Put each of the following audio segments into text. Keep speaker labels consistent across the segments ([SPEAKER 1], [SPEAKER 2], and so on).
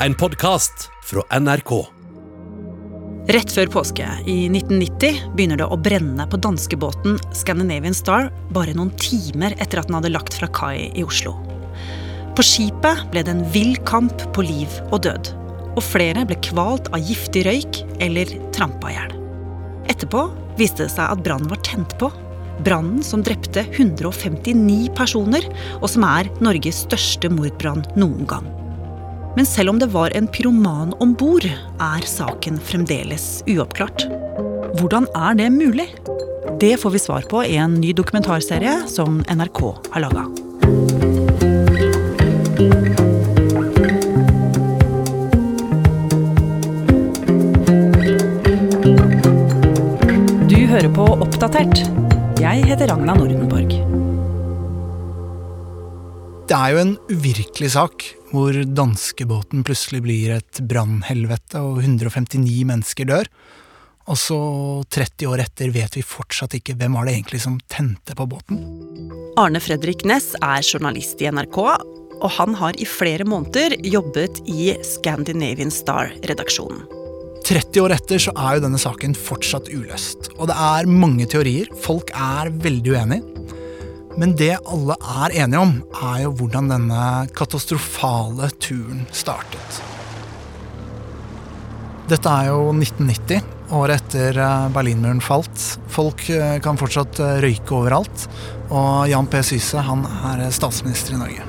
[SPEAKER 1] en podkast fra NRK.
[SPEAKER 2] Rett før påske i 1990 begynner det å brenne på danskebåten Scandinavian Star bare noen timer etter at den hadde lagt fra kai i Oslo. På skipet ble det en vill kamp på liv og død. Og flere ble kvalt av giftig røyk eller trampa i hjel. Etterpå viste det seg at brannen var tent på. Brannen som drepte 159 personer, og som er Norges største mordbrann noen gang. Men selv om det var en pyroman om bord, er saken fremdeles uoppklart. Hvordan er det mulig? Det får vi svar på i en ny dokumentarserie som NRK har laga. Du hører på Oppdatert. Jeg heter Ragna Nordenborg.
[SPEAKER 3] Det er jo en uvirkelig sak, hvor danskebåten plutselig blir et brannhelvete og 159 mennesker dør. Og så, 30 år etter, vet vi fortsatt ikke hvem var det egentlig som tente på båten.
[SPEAKER 2] Arne Fredrik Næss er journalist i NRK, og han har i flere måneder jobbet i Scandinavian Star-redaksjonen.
[SPEAKER 3] 30 år etter så er jo denne saken fortsatt uløst. Og det er mange teorier. Folk er veldig uenige. Men det alle er enige om, er jo hvordan denne katastrofale turen startet. Dette er jo 1990, året etter eh, Berlinmuren falt. Folk eh, kan fortsatt eh, røyke overalt. Og Jan P. Syse han er statsminister i Norge.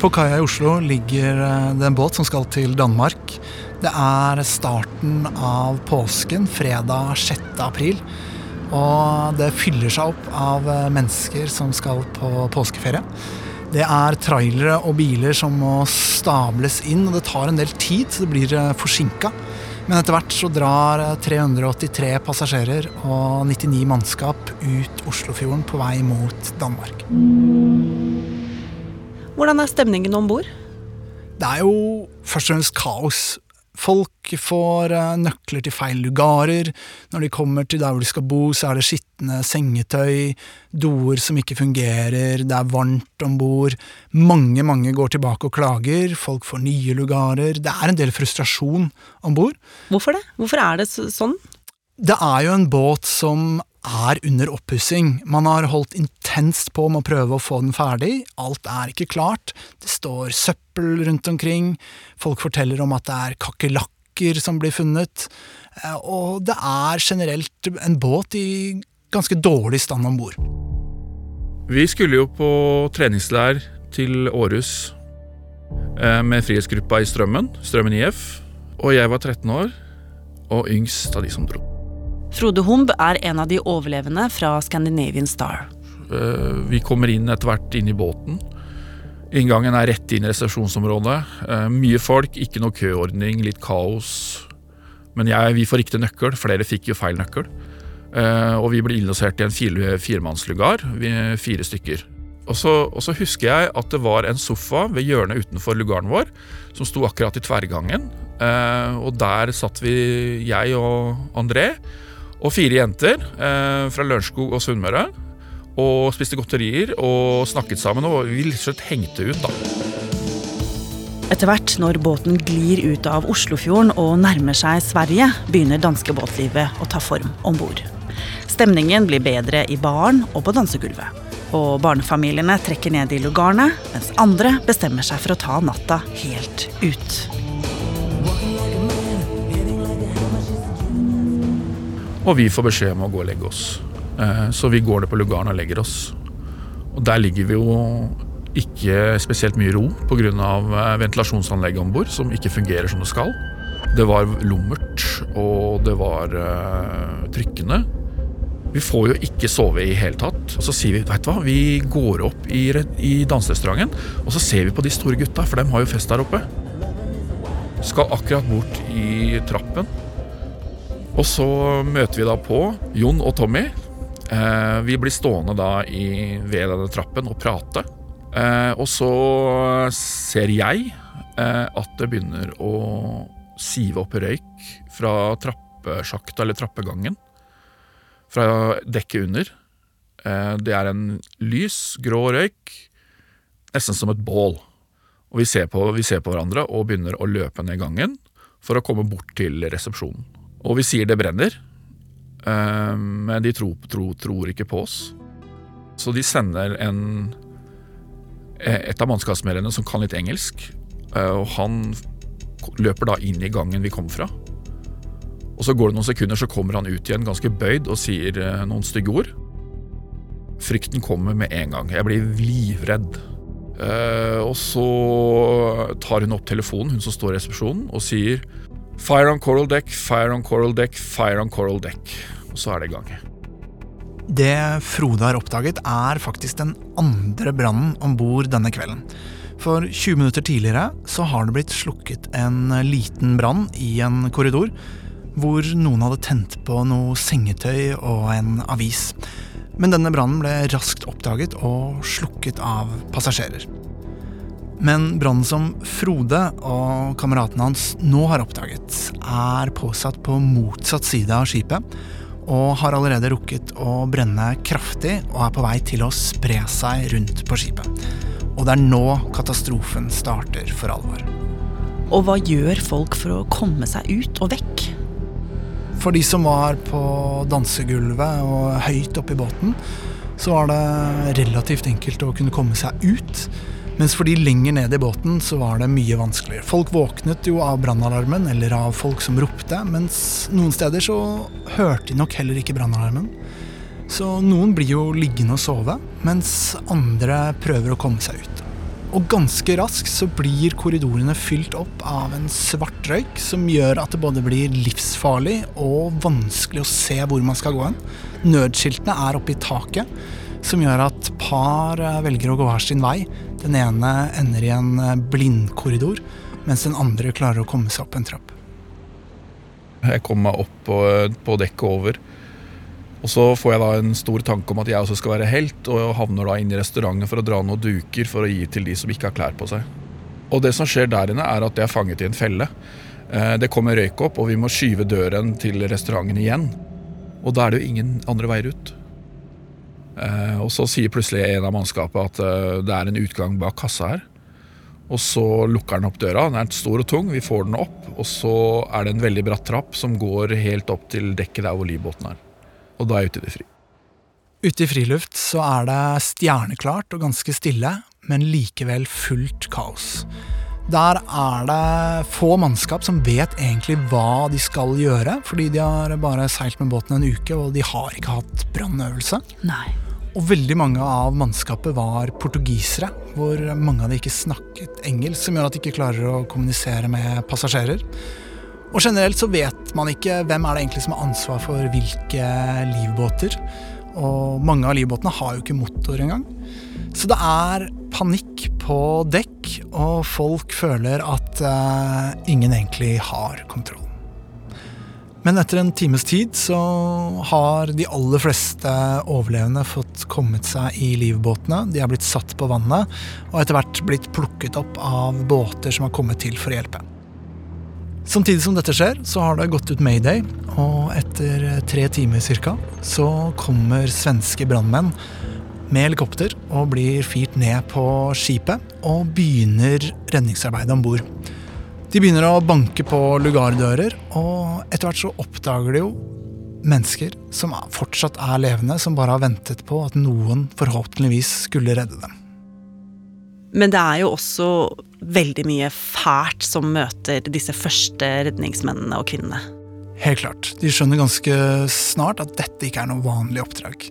[SPEAKER 3] På kaia i Oslo ligger det en båt som skal til Danmark. Det er starten av påsken, fredag 6. april. Og det fyller seg opp av mennesker som skal på påskeferie. Det er trailere og biler som må stables inn, og det tar en del tid, så det blir forsinka. Men etter hvert så drar 383 passasjerer og 99 mannskap ut Oslofjorden på vei mot Danmark.
[SPEAKER 2] Hvordan er stemningen om bord?
[SPEAKER 3] Det er jo først og fremst kaos. Folk får nøkler til feil lugarer. Når de kommer til der hvor de skal bo, så er det skitne sengetøy, doer som ikke fungerer, det er varmt om bord. Mange, mange går tilbake og klager. Folk får nye lugarer. Det er en del frustrasjon om bord.
[SPEAKER 2] Hvorfor det? Hvorfor er det sånn?
[SPEAKER 3] Det er jo en båt som er under oppussing. Man har holdt intenst på med å prøve å få den ferdig. Alt er ikke klart. Det står søppel rundt omkring. Folk forteller om at det er kakerlakker som blir funnet. Og det er generelt en båt i ganske dårlig stand om bord.
[SPEAKER 4] Vi skulle jo på treningsleir til Århus med Frihetsgruppa i Strømmen, Strømmen IF. Og jeg var 13 år, og yngst av de som dro.
[SPEAKER 2] Frode Humb er en av de overlevende fra Scandinavian Star.
[SPEAKER 4] Vi kommer inn etter hvert inn i båten. Inngangen er rett inn i resepsjonsområdet. Mye folk, ikke noe køordning, litt kaos. Men jeg, vi får riktig nøkkel, flere fikk jo feil nøkkel. Og vi ble innlosert i en fire, firemannslugar, fire stykker. Og så, og så, husker jeg at det var en sofa ved hjørnet utenfor lugaren vår, som sto akkurat i tverrgangen. Og der satt vi, jeg og André og fire jenter eh, fra Lørenskog og Sunnmøre. Og spiste godterier og snakket sammen, og vi rett og slett hengte ut, da.
[SPEAKER 2] Etter hvert, når båten glir ut av Oslofjorden og nærmer seg Sverige, begynner danskebåtlivet å ta form om bord. Stemningen blir bedre i baren og på dansegulvet. Og barnefamiliene trekker ned i lugarene, mens andre bestemmer seg for å ta natta helt ut.
[SPEAKER 4] Og vi får beskjed om å gå og legge oss. Så vi går ned på lugaren og legger oss. Og der ligger vi jo ikke spesielt mye ro pga. ventilasjonsanlegget om bord, som ikke fungerer som det skal. Det var lummert, og det var uh, trykkende. Vi får jo ikke sove i hele tatt. Og så sier vi vet du hva, vi går opp i, i danserestauranten, og så ser vi på de store gutta, for dem har jo fest der oppe. Skal akkurat bort i trappen. Og så møter vi da på Jon og Tommy. Eh, vi blir stående da i, ved denne trappen og prate. Eh, og så ser jeg eh, at det begynner å sive opp røyk fra trappesjakta eller trappegangen. Fra dekket under. det er en lys, grå røyk, nesten som et bål. Og vi ser, på, vi ser på hverandre og begynner å løpe ned gangen for å komme bort til resepsjonen. Og vi sier det brenner, men de tror, tror, tror ikke på oss. Så de sender en, et av mannskapsmedlemmene som kan litt engelsk, eh, og han løper da inn i gangen vi kom fra. Og Så går det noen sekunder, så kommer han ut igjen ganske bøyd og sier eh, noen stygge ord. Frykten kommer med en gang. Jeg blir livredd. Og så tar hun opp telefonen, hun som står i resepsjonen, og sier Fire on coral deck, fire on coral deck, fire on coral deck. Og så er det i gang.
[SPEAKER 3] Det Frode har oppdaget, er faktisk den andre brannen om bord denne kvelden. For 20 minutter tidligere så har det blitt slukket en liten brann i en korridor, hvor noen hadde tent på noe sengetøy og en avis. Men denne brannen ble raskt oppdaget og slukket av passasjerer. Men brannen som Frode og kameraten hans nå har oppdaget, er påsatt på motsatt side av skipet, og har allerede rukket å brenne kraftig og er på vei til å spre seg rundt på skipet. Og det er nå katastrofen starter for alvor.
[SPEAKER 2] Og hva gjør folk for å komme seg ut og vekk?
[SPEAKER 3] For de som var på dansegulvet og høyt oppe i båten, så var det relativt enkelt å kunne komme seg ut. Mens for de lenger ned i båten så var det mye vanskeligere. Folk våknet jo av brannalarmen eller av folk som ropte, mens noen steder så hørte de nok heller ikke brannalarmen. Så noen blir jo liggende og sove, mens andre prøver å komme seg ut. Og ganske raskt så blir korridorene fylt opp av en svart røyk som gjør at det både blir livsfarlig og vanskelig å se hvor man skal gå hen. Nødskiltene er oppe i taket, som gjør at par eh, velger å gå hver sin vei. Den ene ender i en eh, blindkorridor, mens den andre klarer å komme seg opp en trapp.
[SPEAKER 4] Jeg kommer meg opp på, på dekket over og så får jeg da en stor tanke om at jeg også skal være helt, og havner da inn i restauranten for å dra noen duker for å gi til de som ikke har klær på seg. Og det som skjer der inne, er at jeg er fanget i en felle. Eh, det kommer røyk opp, og vi må skyve døren til restauranten igjen. Og da er det jo ingen andre veier ut. Eh, og så sier plutselig en av mannskapet at eh, det er en utgang bak kassa her. Og så lukker den opp døra. Den er stor og tung, vi får den opp. Og så er det en veldig bratt trapp som går helt opp til dekket der hvor livbåten er og da er jeg ute i det fri.
[SPEAKER 3] Ute i friluft så er det stjerneklart og ganske stille, men likevel fullt kaos. Der er det få mannskap som vet egentlig hva de skal gjøre, fordi de har bare seilt med båten en uke, og de har ikke hatt brannøvelse.
[SPEAKER 2] Nei.
[SPEAKER 3] Og veldig mange av mannskapet var portugisere, hvor mange av de ikke snakket engelsk, som gjør at de ikke klarer å kommunisere med passasjerer. Og generelt så vet man ikke hvem er det egentlig som har ansvar for hvilke livbåter. Og mange av livbåtene har jo ikke motor engang. Så det er panikk på dekk, og folk føler at uh, ingen egentlig har kontroll. Men etter en times tid så har de aller fleste overlevende fått kommet seg i livbåtene. De har blitt satt på vannet, og etter hvert blitt plukket opp av båter som har kommet til for å hjelpe. Samtidig som dette skjer, så har det gått ut mayday, og etter tre timer cirka, så kommer svenske brannmenn med helikopter og blir firt ned på skipet og begynner redningsarbeidet om bord. De begynner å banke på lugardører, og etter hvert så oppdager de jo mennesker som fortsatt er levende, som bare har ventet på at noen forhåpentligvis skulle redde dem.
[SPEAKER 2] Men det er jo også veldig mye fælt som møter disse første redningsmennene og -kvinnene.
[SPEAKER 3] Helt klart. De skjønner ganske snart at dette ikke er noe vanlig oppdrag.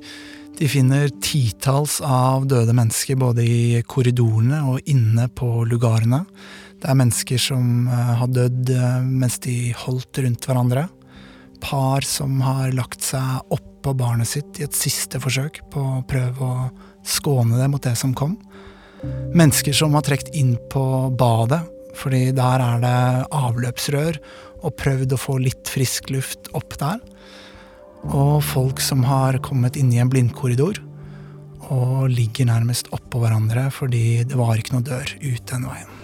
[SPEAKER 3] De finner titalls av døde mennesker både i korridorene og inne på lugarene. Det er mennesker som eh, har dødd eh, mens de holdt rundt hverandre. Par som har lagt seg oppå barnet sitt i et siste forsøk på å prøve å skåne det mot det som kom. Mennesker som har trukket inn på badet, fordi der er det avløpsrør, og prøvd å få litt frisk luft opp der. Og folk som har kommet inn i en blindkorridor og ligger nærmest oppå hverandre fordi det var ikke noe dør ut den veien.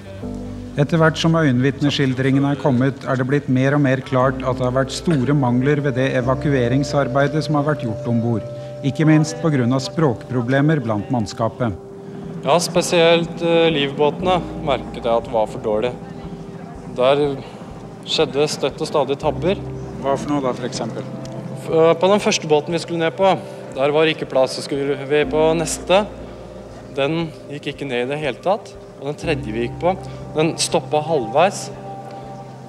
[SPEAKER 5] Etter hvert som øyenvitneskildringene er kommet, er det blitt mer og mer klart at det har vært store mangler ved det evakueringsarbeidet som har vært gjort om bord. Ikke minst pga. språkproblemer blant mannskapet.
[SPEAKER 6] Ja, spesielt uh, livbåtene merket jeg at var for dårlig. Der skjedde støtt og stadig tabber.
[SPEAKER 5] Hva for noe da, f.eks.?
[SPEAKER 6] Uh, på den første båten vi skulle ned på, der var ikke plass. Så skulle vi på neste. Den gikk ikke ned i det hele tatt. Og den tredje vi gikk på, den stoppa halvveis.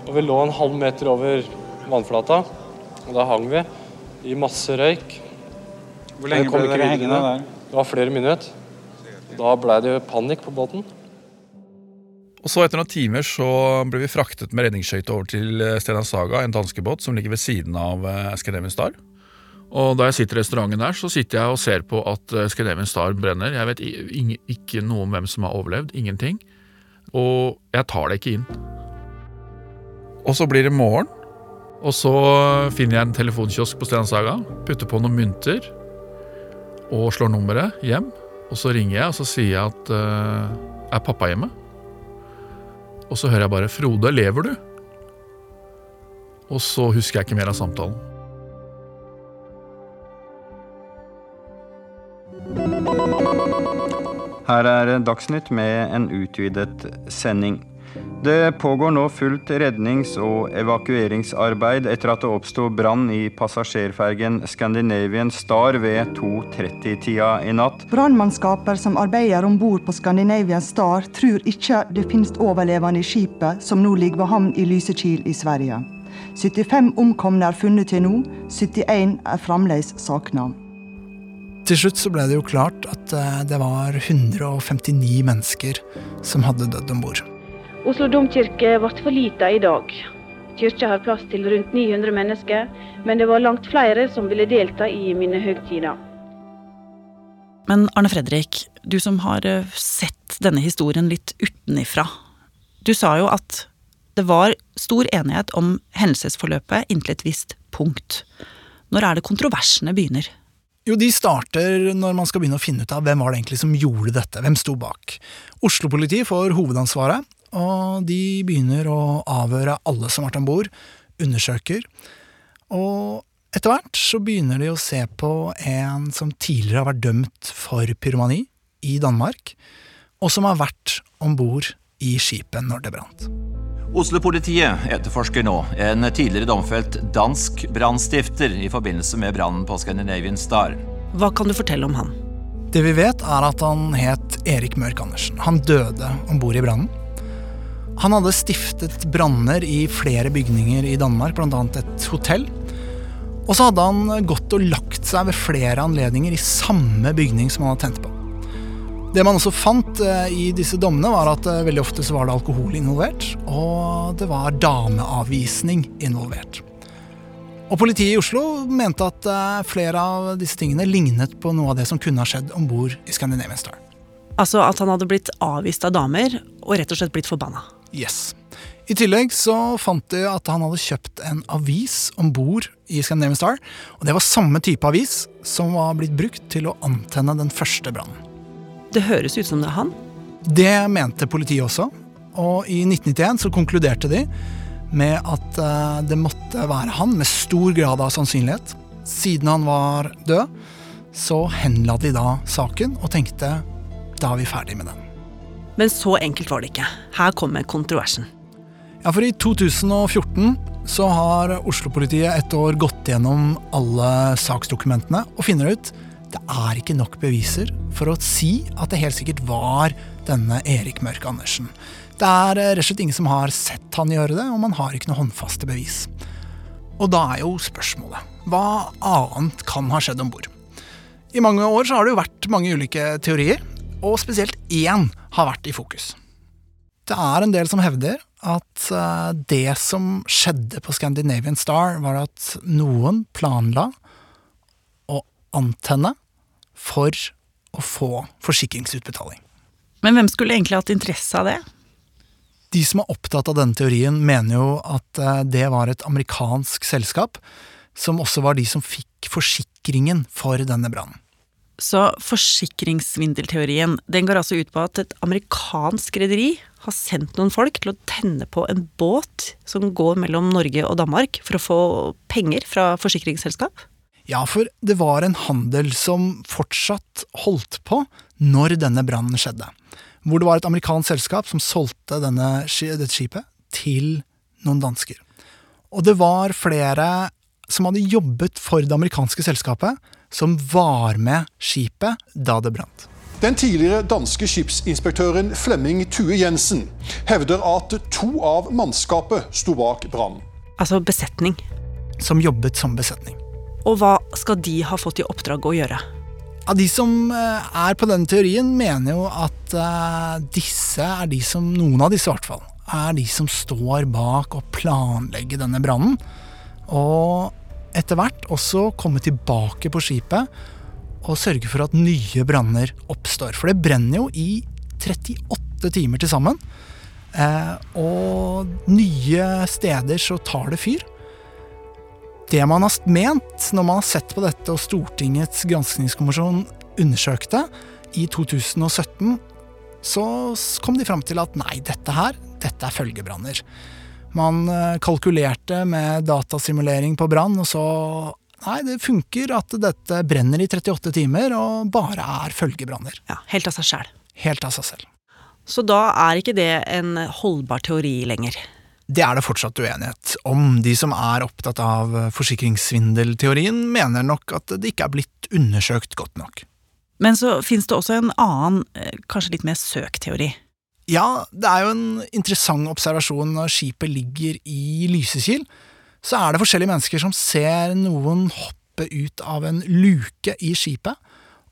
[SPEAKER 6] Og vi lå en halv meter over vannflata. Og da hang vi i masse røyk.
[SPEAKER 5] Hvor lenge ble dere hengende der?
[SPEAKER 6] Det var flere minutter. Da ble det panikk på båten.
[SPEAKER 4] Og så Etter noen timer så ble vi fraktet med redningsskøyte over til eh, Stena Saga, en danskebåt som ligger ved siden av eh, Scandinavian Star. Og Da jeg sitter i restauranten der, så sitter jeg og ser på at eh, Scandinavian Star brenner. Jeg vet ikke noe om hvem som har overlevd. Ingenting. Og jeg tar det ikke inn. Og så blir det morgen, og så finner jeg en telefonkiosk på Stenshaga. Putter på noen mynter og slår nummeret hjem. Og så ringer jeg og så sier jeg at uh, Er pappa hjemme? Og så hører jeg bare 'Frode, lever du?' Og så husker jeg ikke mer av samtalen.
[SPEAKER 7] Her er Dagsnytt med en utvidet sending. Det pågår nå fullt rednings- og evakueringsarbeid etter at det oppsto brann i passasjerfergen Scandinavian Star ved 2.30-tida i natt.
[SPEAKER 8] Brannmannskaper som arbeider om bord på Scandinavian Star, tror ikke det finnes overlevende i skipet, som nå ligger ved havn i Lysekil i Sverige. 75 omkomne er funnet til nå, 71 er fremdeles savna.
[SPEAKER 3] Til slutt så ble det jo klart at eh, det var 159 mennesker som hadde dødd om bord.
[SPEAKER 9] Oslo domkirke ble for lita i dag. Kirka har plass til rundt 900 mennesker, men det var langt flere som ville delta i minnehøgtida.
[SPEAKER 2] Men Arne Fredrik, du som har eh, sett denne historien litt utenifra. Du sa jo at det var stor enighet om hendelsesforløpet inntil et visst punkt. Når er det kontroversene begynner?
[SPEAKER 3] Jo, de starter når man skal begynne å finne ut av hvem var det egentlig som gjorde dette, hvem sto bak. Oslo-politiet får hovedansvaret, og de begynner å avhøre alle som har vært om bord, undersøker. Og etter hvert så begynner de å se på en som tidligere har vært dømt for pyromani i Danmark, og som har vært om bord i skipet når det brant.
[SPEAKER 10] Oslo-politiet etterforsker nå en tidligere domfelt dansk brannstifter i forbindelse med brannen på Scandinavian Star.
[SPEAKER 2] Hva kan du fortelle om han?
[SPEAKER 3] Det vi vet, er at han het Erik Mørk Andersen. Han døde om bord i brannen. Han hadde stiftet branner i flere bygninger i Danmark, bl.a. et hotell. Og så hadde han gått og lagt seg ved flere anledninger i samme bygning som han hadde tent på. Det man også fant eh, i disse dommene, var at eh, veldig ofte så var det alkohol involvert, og det var dameavvisning involvert. Og Politiet i Oslo mente at eh, flere av disse tingene lignet på noe av det som kunne ha skjedd om bord i Scandinavian Star.
[SPEAKER 2] Altså at han hadde blitt avvist av damer og rett og slett blitt forbanna?
[SPEAKER 3] Yes. I tillegg så fant de at han hadde kjøpt en avis om bord i Scandinavian Star. Og det var samme type avis som var blitt brukt til å antenne den første brannen.
[SPEAKER 2] Det høres ut som det er han?
[SPEAKER 3] Det mente politiet også. Og i 1991 så konkluderte de med at eh, det måtte være han, med stor grad av sannsynlighet. Siden han var død, så henla de da saken og tenkte da er vi ferdig med den.
[SPEAKER 2] Men så enkelt var det ikke. Her kommer kontroversen.
[SPEAKER 3] Ja, for i 2014 så har Oslo-politiet et år gått gjennom alle saksdokumentene og finner ut det er ikke nok beviser for å si at det helt sikkert var denne Erik Mørk Andersen. Det er rett og slett ingen som har sett han gjøre det, og man har ikke noe håndfaste bevis. Og da er jo spørsmålet hva annet kan ha skjedd om bord? I mange år så har det jo vært mange ulike teorier, og spesielt én har vært i fokus. Det er en del som hevder at eh, det som skjedde på Scandinavian Star, var at noen planla å antenne for å få forsikringsutbetaling.
[SPEAKER 2] Men hvem skulle egentlig hatt interesse av det?
[SPEAKER 3] De som er opptatt av denne teorien, mener jo at eh, det var et amerikansk selskap, som også var de som fikk forsikringen for denne brannen.
[SPEAKER 2] Så forsikringssvindelteorien den går altså ut på at et amerikansk rederi har sendt noen folk til å tenne på en båt som går mellom Norge og Danmark for å få penger fra forsikringsselskap?
[SPEAKER 3] Ja, for det var en handel som fortsatt holdt på når denne brannen skjedde. Hvor det var et amerikansk selskap som solgte denne, dette skipet til noen dansker. Og det var flere som hadde jobbet for det amerikanske selskapet, som var med skipet da det brant.
[SPEAKER 11] Den tidligere danske skipsinspektøren Flemming Tue Jensen hevder at to av mannskapet sto bak brannen.
[SPEAKER 2] Altså besetning.
[SPEAKER 3] Som jobbet som besetning.
[SPEAKER 2] Og hva skal de ha fått i oppdrag å gjøre?
[SPEAKER 3] Ja, de som eh, er på den teorien, mener jo at uh, disse er de som Noen av disse, i hvert fall. Er de som står bak å planlegge denne brannen. Og etter hvert også komme tilbake på skipet og sørge for at nye branner oppstår. For det brenner jo i 38 timer til sammen. Uh, og nye steder så tar det fyr det man har ment når man har sett på dette og Stortingets granskningskommisjon undersøkte i 2017, så kom de fram til at nei, dette her, dette er følgebranner. Man eh, kalkulerte med datasimulering på brann, og så Nei, det funker at dette brenner i 38 timer og bare er følgebranner.
[SPEAKER 2] Ja, Helt av seg sjæl.
[SPEAKER 3] Helt av seg selv.
[SPEAKER 2] Så da er ikke det en holdbar teori lenger?
[SPEAKER 3] Det er det fortsatt uenighet om. De som er opptatt av forsikringssvindelteorien, mener nok at det ikke er blitt undersøkt godt nok.
[SPEAKER 2] Men så finnes det også en annen, eh, kanskje litt mer søkteori.
[SPEAKER 3] Ja, det er jo en interessant observasjon når skipet ligger i Lysekil. Så er det forskjellige mennesker som ser noen hoppe ut av en luke i skipet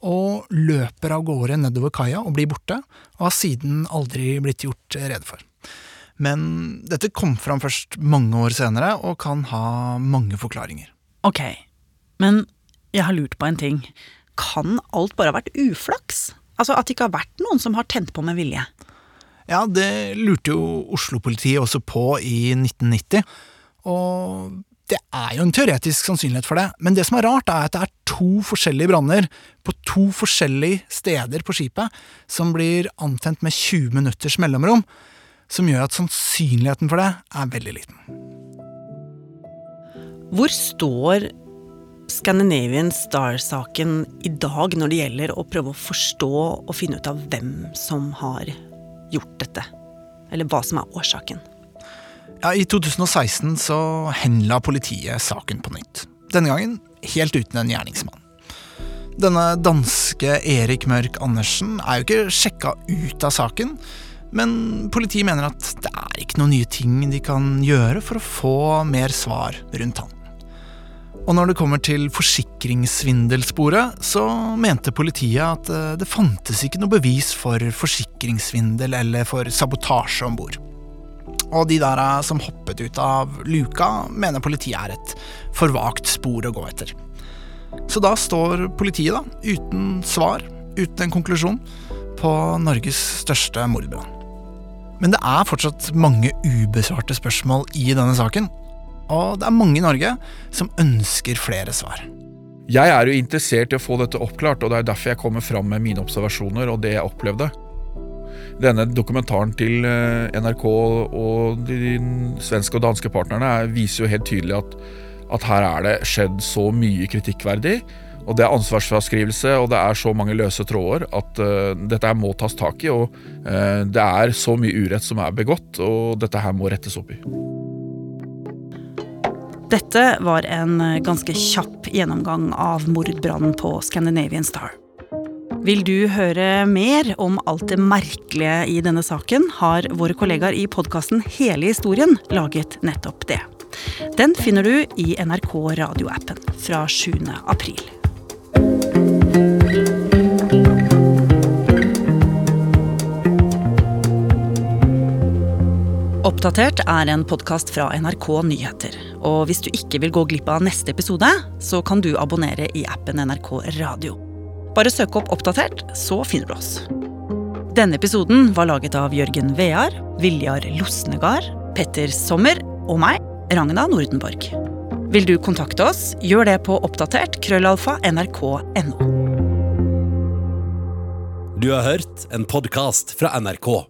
[SPEAKER 3] og løper av gårde nedover kaia og blir borte, og har siden aldri blitt gjort rede for. Men dette kom fram først mange år senere, og kan ha mange forklaringer.
[SPEAKER 2] Ok, men jeg har lurt på en ting. Kan alt bare ha vært uflaks? Altså at det ikke har vært noen som har tent på med vilje?
[SPEAKER 3] Ja, det lurte jo Oslo-politiet også på i 1990. Og det er jo en teoretisk sannsynlighet for det, men det som er rart, er at det er to forskjellige branner på to forskjellige steder på skipet som blir antent med 20 minutters mellomrom som gjør at sannsynligheten for det er veldig liten.
[SPEAKER 2] Hvor står Scandinavian Star-saken i dag når det gjelder å prøve å forstå og finne ut av hvem som har gjort dette? Eller hva som er årsaken?
[SPEAKER 3] Ja, I 2016 så henla politiet saken på nytt. Denne gangen helt uten en gjerningsmann. Denne danske Erik Mørk Andersen er jo ikke sjekka ut av saken, men politiet mener at det er ikke noen nye ting de kan gjøre for å få mer svar rundt han. Og når det kommer til forsikringssvindelsporet, så mente politiet at eh, det fantes ikke noe bevis for forsikringssvindel eller for sabotasje om bord. Og de der eh, som hoppet ut av luka, mener politiet er et for vagt spor å gå etter. Så da står politiet, da, uten svar, uten en konklusjon, på Norges største mordbrann. Men det er fortsatt mange ubesvarte spørsmål i denne saken. Og det er mange i Norge som ønsker flere svar.
[SPEAKER 4] Jeg er jo interessert i å få dette oppklart, og det er derfor jeg kommer fram med mine observasjoner og det jeg opplevde. Denne dokumentaren til eh, NRK og de svenske og danske partnerne viser jo helt tydelig at, at her er det skjedd så mye kritikkverdig og det er ansvarsfraskrivelse, og det er så mange løse tråder at uh, dette her må tas tak i. Og uh, det er så mye urett som er begått, og dette her må rettes opp i.
[SPEAKER 2] Dette var en ganske kjapp gjennomgang av mordbrannen på Scandinavian Star. Vil du høre mer om alt det merkelige i denne saken, har våre kollegaer i podkasten Hele historien laget nettopp det. Den finner du i NRK radioappen fra 7. april. Oppdatert er en podkast fra NRK Nyheter. Og hvis du ikke vil gå glipp av neste episode, så kan du abonnere i appen NRK Radio. Bare søk opp Oppdatert, så finner du oss. Denne episoden var laget av Jørgen Vear, Viljar Losnegard, Petter Sommer og meg, Ragna Nordenborg. Vil du kontakte oss, gjør det på oppdatert krøllalfa nrk.no.
[SPEAKER 1] Du har hørt en podkast fra NRK.